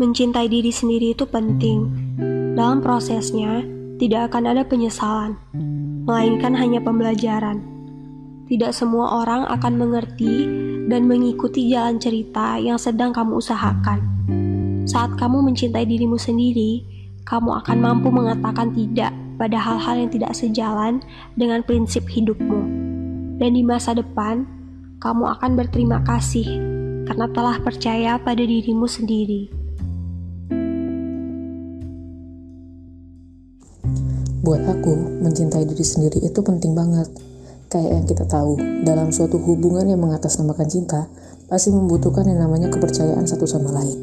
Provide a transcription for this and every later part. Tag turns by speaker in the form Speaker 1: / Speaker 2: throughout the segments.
Speaker 1: mencintai diri sendiri itu penting. Dalam prosesnya, tidak akan ada penyesalan, melainkan hanya pembelajaran. Tidak semua orang akan mengerti dan mengikuti jalan cerita yang sedang kamu usahakan. Saat kamu mencintai dirimu sendiri, kamu akan mampu mengatakan tidak pada hal-hal yang tidak sejalan dengan prinsip hidupmu. Dan di masa depan, kamu akan berterima kasih karena telah percaya pada dirimu sendiri.
Speaker 2: Buat aku, mencintai diri sendiri itu penting banget. Kayak yang kita tahu, dalam suatu hubungan yang mengatasnamakan cinta, pasti membutuhkan yang namanya kepercayaan satu sama lain.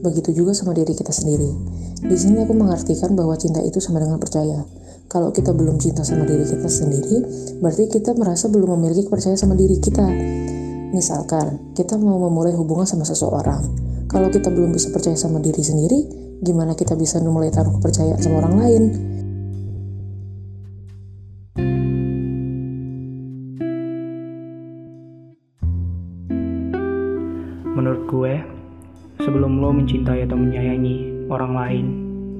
Speaker 2: Begitu juga sama diri kita sendiri. Di sini aku mengartikan bahwa cinta itu sama dengan percaya. Kalau kita belum cinta sama diri kita sendiri, berarti kita merasa belum memiliki kepercayaan sama diri kita. Misalkan, kita mau memulai hubungan sama seseorang. Kalau kita belum bisa percaya sama diri sendiri, gimana kita bisa memulai taruh kepercayaan sama orang lain?
Speaker 3: Lo mencintai atau menyayangi orang lain,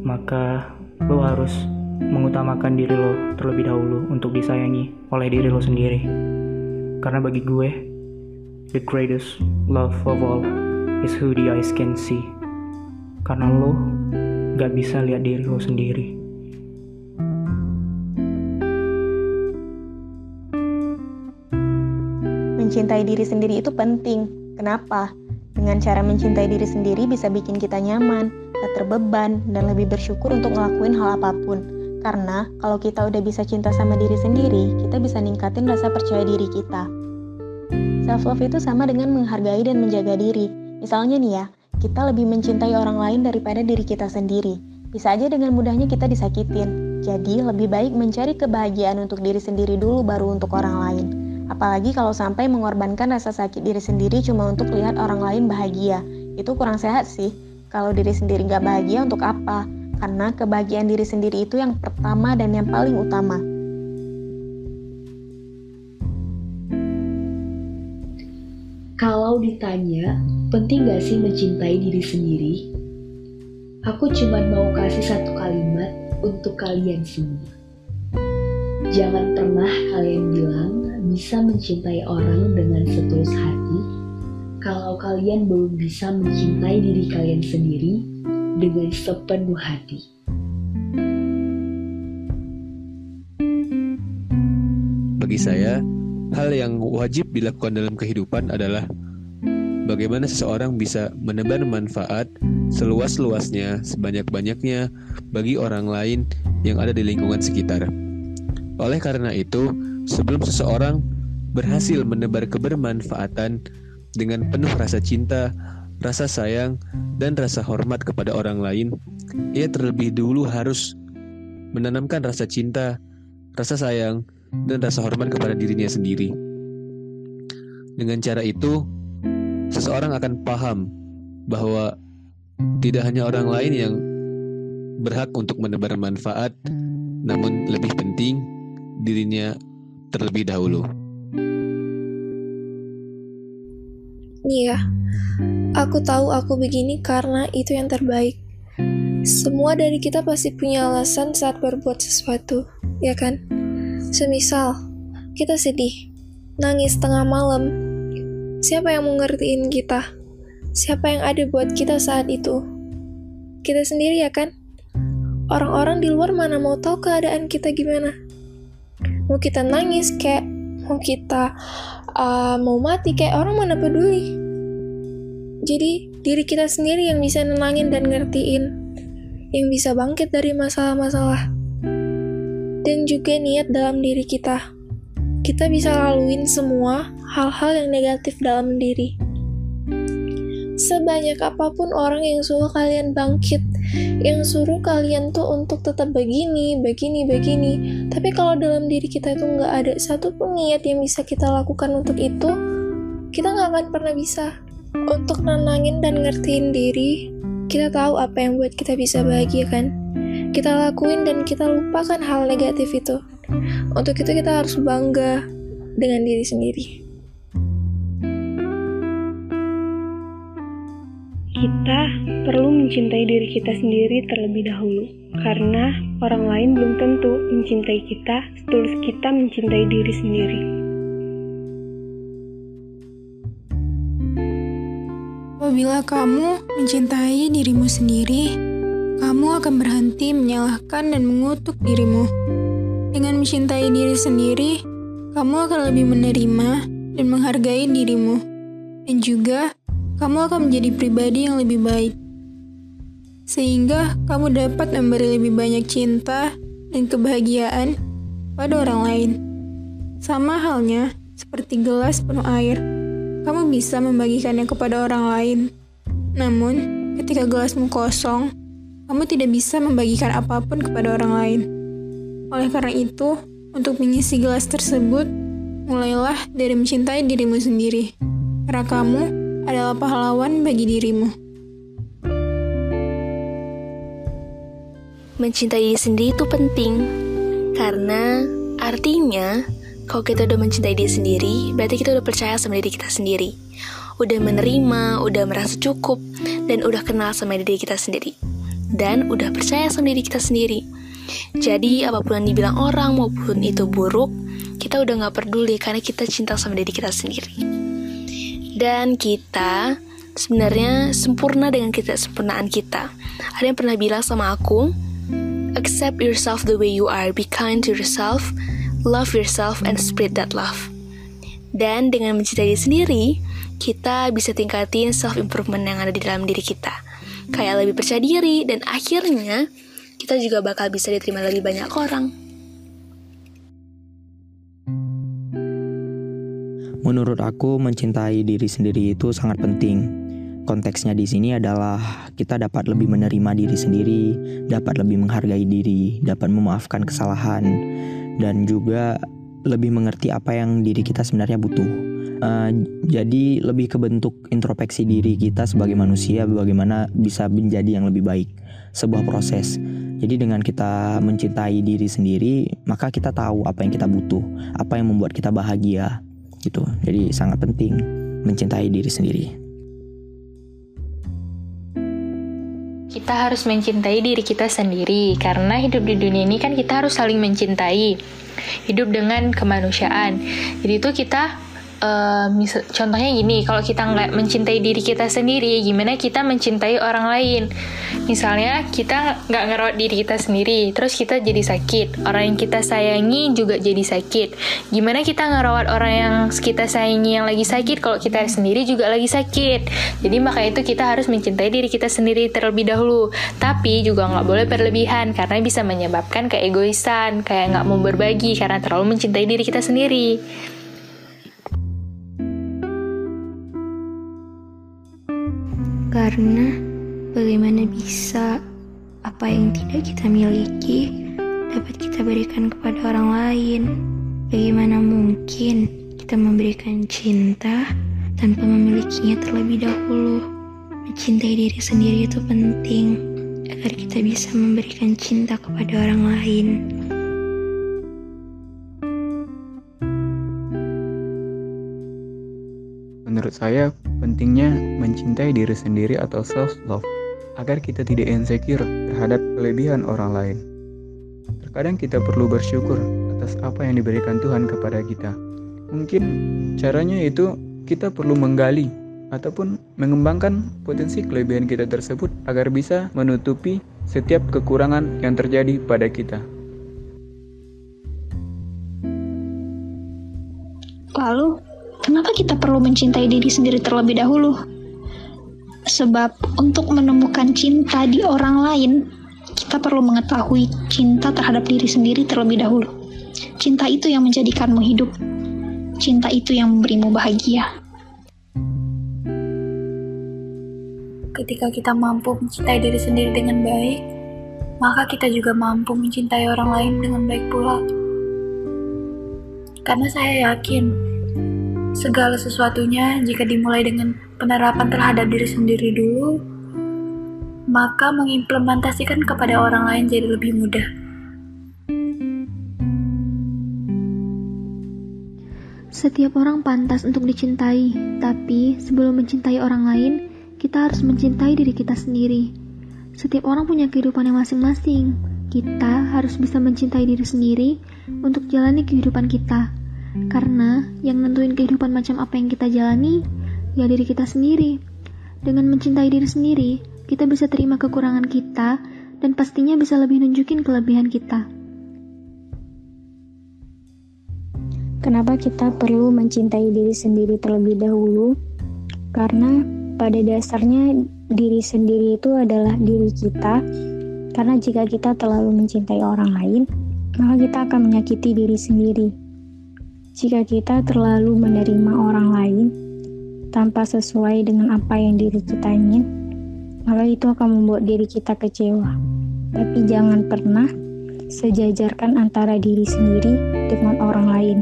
Speaker 3: maka lo harus mengutamakan diri lo terlebih dahulu untuk disayangi oleh diri lo sendiri. Karena bagi gue, the greatest love of all is who the eyes can see. Karena lo gak bisa lihat diri lo sendiri.
Speaker 4: Mencintai diri sendiri itu penting. Kenapa? Dengan cara mencintai diri sendiri bisa bikin kita nyaman, gak terbeban, dan lebih bersyukur untuk ngelakuin hal apa pun. Karena kalau kita udah bisa cinta sama diri sendiri, kita bisa ningkatin rasa percaya diri kita. Self love itu sama dengan menghargai dan menjaga diri. Misalnya nih ya, kita lebih mencintai orang lain daripada diri kita sendiri. Bisa aja dengan mudahnya kita disakitin. Jadi lebih baik mencari kebahagiaan untuk diri sendiri dulu baru untuk orang lain. Apalagi kalau sampai mengorbankan rasa sakit diri sendiri cuma untuk lihat orang lain bahagia. Itu kurang sehat sih. Kalau diri sendiri nggak bahagia untuk apa? Karena kebahagiaan diri sendiri itu yang pertama dan yang paling utama.
Speaker 5: Kalau ditanya, penting gak sih mencintai diri sendiri? Aku cuma mau kasih satu kalimat untuk kalian semua. Jangan pernah kalian bilang bisa mencintai orang dengan setulus hati kalau kalian belum bisa mencintai diri kalian sendiri dengan sepenuh hati.
Speaker 6: Bagi saya, hal yang wajib dilakukan dalam kehidupan adalah bagaimana seseorang bisa menebar manfaat seluas-luasnya, sebanyak-banyaknya bagi orang lain yang ada di lingkungan sekitar. Oleh karena itu, sebelum seseorang berhasil menebar kebermanfaatan dengan penuh rasa cinta, rasa sayang, dan rasa hormat kepada orang lain, ia terlebih dulu harus menanamkan rasa cinta, rasa sayang, dan rasa hormat kepada dirinya sendiri. Dengan cara itu, seseorang akan paham bahwa tidak hanya orang lain yang berhak untuk menebar manfaat, namun dirinya terlebih dahulu.
Speaker 7: Nih ya, aku tahu aku begini karena itu yang terbaik. Semua dari kita pasti punya alasan saat berbuat sesuatu, ya kan? Semisal, kita sedih, nangis tengah malam. Siapa yang mengertiin kita? Siapa yang ada buat kita saat itu? Kita sendiri ya kan? Orang-orang di luar mana mau tahu keadaan kita gimana? Mau kita nangis kayak, mau kita uh, mau mati kayak orang mana peduli. Jadi diri kita sendiri yang bisa nenangin dan ngertiin, yang bisa bangkit dari masalah-masalah. Dan juga niat dalam diri kita. Kita bisa laluin semua hal-hal yang negatif dalam diri. Sebanyak apa pun orang yang suruh kalian bangkit, yang suruh kalian tuh untuk tetap begini, begini, begini. Tapi kalau dalam diri kita itu nggak ada satu pun niat yang bisa kita lakukan untuk itu, kita nggak akan pernah bisa. Untuk nenangin dan ngertiin diri, kita tahu apa yang buat kita bisa bahagia kan? Kita lakuin dan kita lupakan hal negatif itu. Untuk itu kita harus bangga dengan diri sendiri.
Speaker 1: Kita perlu mencintai diri kita sendiri terlebih dahulu, karena orang lain belum tentu mencintai kita setulus kita mencintai diri sendiri.
Speaker 8: Apabila kamu mencintai dirimu sendiri, kamu akan berhenti menyalahkan dan mengutuk dirimu. Dengan mencintai diri sendiri, kamu akan lebih menerima dan menghargai dirimu, dan juga kamu akan menjadi pribadi yang lebih baik. Sehingga kamu dapat memberi lebih banyak cinta dan kebahagiaan pada orang lain. Sama halnya seperti gelas penuh air, kamu bisa membagikannya kepada orang lain. Namun, ketika gelasmu kosong, kamu tidak bisa membagikan apa pun kepada orang lain. Oleh karena itu, untuk mengisi gelas tersebut, mulailah dari mencintai dirimu sendiri. Karena kamu adalah pahlawan bagi dirimu.
Speaker 9: Mencintai diri sendiri itu penting, karena artinya kalau kita udah mencintai diri sendiri, berarti kita udah percaya sama diri kita sendiri. Udah menerima, udah merasa cukup, dan udah kenal sama diri kita sendiri. Dan udah percaya sama diri kita sendiri. Jadi, apa pun yang dibilang orang maupun itu buruk, kita udah gak peduli karena kita cinta sama diri kita sendiri. Dan kita sebenarnya sempurna dengan sempurnaan kita. Ada yang pernah bilang sama aku, accept yourself the way you are, be kind to yourself, love yourself, and spread that love. Dan dengan mencintai diri sendiri, kita bisa tingkatin self-improvement yang ada di dalam diri kita. Kayak lebih percaya diri, dan akhirnya kita juga bakal bisa diterima lebih banyak orang.
Speaker 3: Menurut aku, mencintai diri sendiri itu sangat penting. Konteksnya di sini adalah kita dapat lebih menerima diri sendiri, dapat lebih menghargai diri, dapat memaafkan kesalahan, dan juga lebih mengerti apa yang diri kita sebenarnya butuh. Uh, jadi lebih ke bentuk introspeksi diri kita sebagai manusia, bagaimana bisa menjadi yang lebih baik. Sebuah proses. Jadi dengan kita mencintai diri sendiri, maka kita tahu apa yang kita butuh, apa yang membuat kita bahagia, gitu. Jadi sangat penting mencintai diri sendiri.
Speaker 10: Kita harus mencintai diri kita sendiri karena hidup di dunia ini kan kita harus saling mencintai. Hidup dengan kemanusiaan. Jadi itu kita uh, contohnya gini, kalau kita nggak mencintai diri kita sendiri, gimana kita mencintai orang lain? Misalnya kita nggak ngerawat diri kita sendiri, terus kita jadi sakit. Orang yang kita sayangi juga jadi sakit. Gimana kita ngerawat orang yang kita sayangi yang lagi sakit kalau kita sendiri juga lagi sakit? Jadi maka itu kita harus mencintai diri kita sendiri terlebih dahulu. Tapi juga nggak boleh berlebihan karena bisa menyebabkan keegoisan, kayak nggak mau berbagi karena terlalu mencintai diri kita sendiri.
Speaker 11: Karena bagaimana bisa apa yang tidak kita miliki dapat kita berikan kepada orang lain? Bagaimana mungkin kita memberikan cinta tanpa memilikinya terlebih dahulu? Mencintai diri sendiri itu penting agar kita bisa memberikan cinta kepada orang lain.
Speaker 12: Menurut saya, pentingnya mencintai diri sendiri atau self-love agar kita tidak insecure terhadap kelebihan orang lain. Terkadang kita perlu bersyukur atas apa yang diberikan Tuhan kepada kita. Mungkin caranya itu kita perlu menggali ataupun mengembangkan potensi kelebihan kita tersebut agar bisa menutupi setiap kekurangan yang terjadi pada kita.
Speaker 13: Lalu, Kenapa kita perlu mencintai diri sendiri terlebih dahulu? Sebab untuk menemukan cinta di orang lain, kita perlu mengetahui cinta terhadap diri sendiri terlebih dahulu. Cinta itu yang menjadikanmu hidup. Cinta itu yang memberimu bahagia.
Speaker 14: Ketika kita mampu mencintai diri sendiri dengan baik, maka kita juga mampu mencintai orang lain dengan baik pula. Karena saya yakin Segala sesuatunya jika dimulai dengan penerapan terhadap diri sendiri dulu, maka mengimplementasikan kepada orang lain jadi lebih mudah.
Speaker 15: Setiap orang pantas untuk dicintai, tapi sebelum mencintai orang lain, kita harus mencintai diri kita sendiri. Setiap orang punya kehidupan yang masing-masing. Kita harus bisa mencintai diri sendiri untuk jalani kehidupan kita. Karena yang nentuin kehidupan macam apa yang kita jalani, ya diri kita sendiri. Dengan mencintai diri sendiri, kita bisa terima kekurangan kita dan pastinya bisa lebih nunjukin kelebihan kita.
Speaker 13: Kenapa kita perlu mencintai diri sendiri terlebih dahulu? Karena pada dasarnya diri sendiri itu adalah diri kita. Karena jika kita terlalu mencintai orang lain, maka kita akan menyakiti diri sendiri. Jika kita terlalu menerima orang lain tanpa sesuai dengan apa yang diri kita ingin, maka itu akan membuat diri kita kecewa. Tapi jangan pernah sejajarkan antara diri sendiri dengan orang lain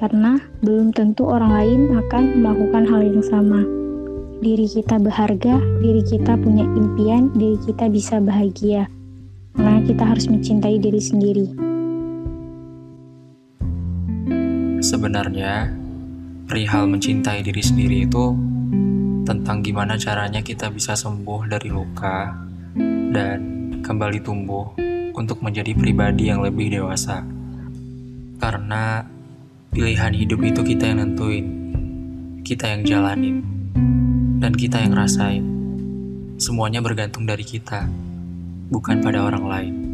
Speaker 13: karena belum tentu orang lain akan melakukan hal yang sama. Diri kita berharga, diri kita punya impian, diri kita bisa bahagia. Makanya kita harus mencintai diri sendiri.
Speaker 16: Sebenarnya, perihal mencintai diri sendiri itu tentang gimana caranya kita bisa sembuh dari luka dan kembali tumbuh untuk menjadi pribadi yang lebih dewasa. Karena Pilihan hidup itu kita yang nentuin, kita yang jalanin, dan kita yang rasain. Semuanya bergantung dari kita, bukan pada orang lain.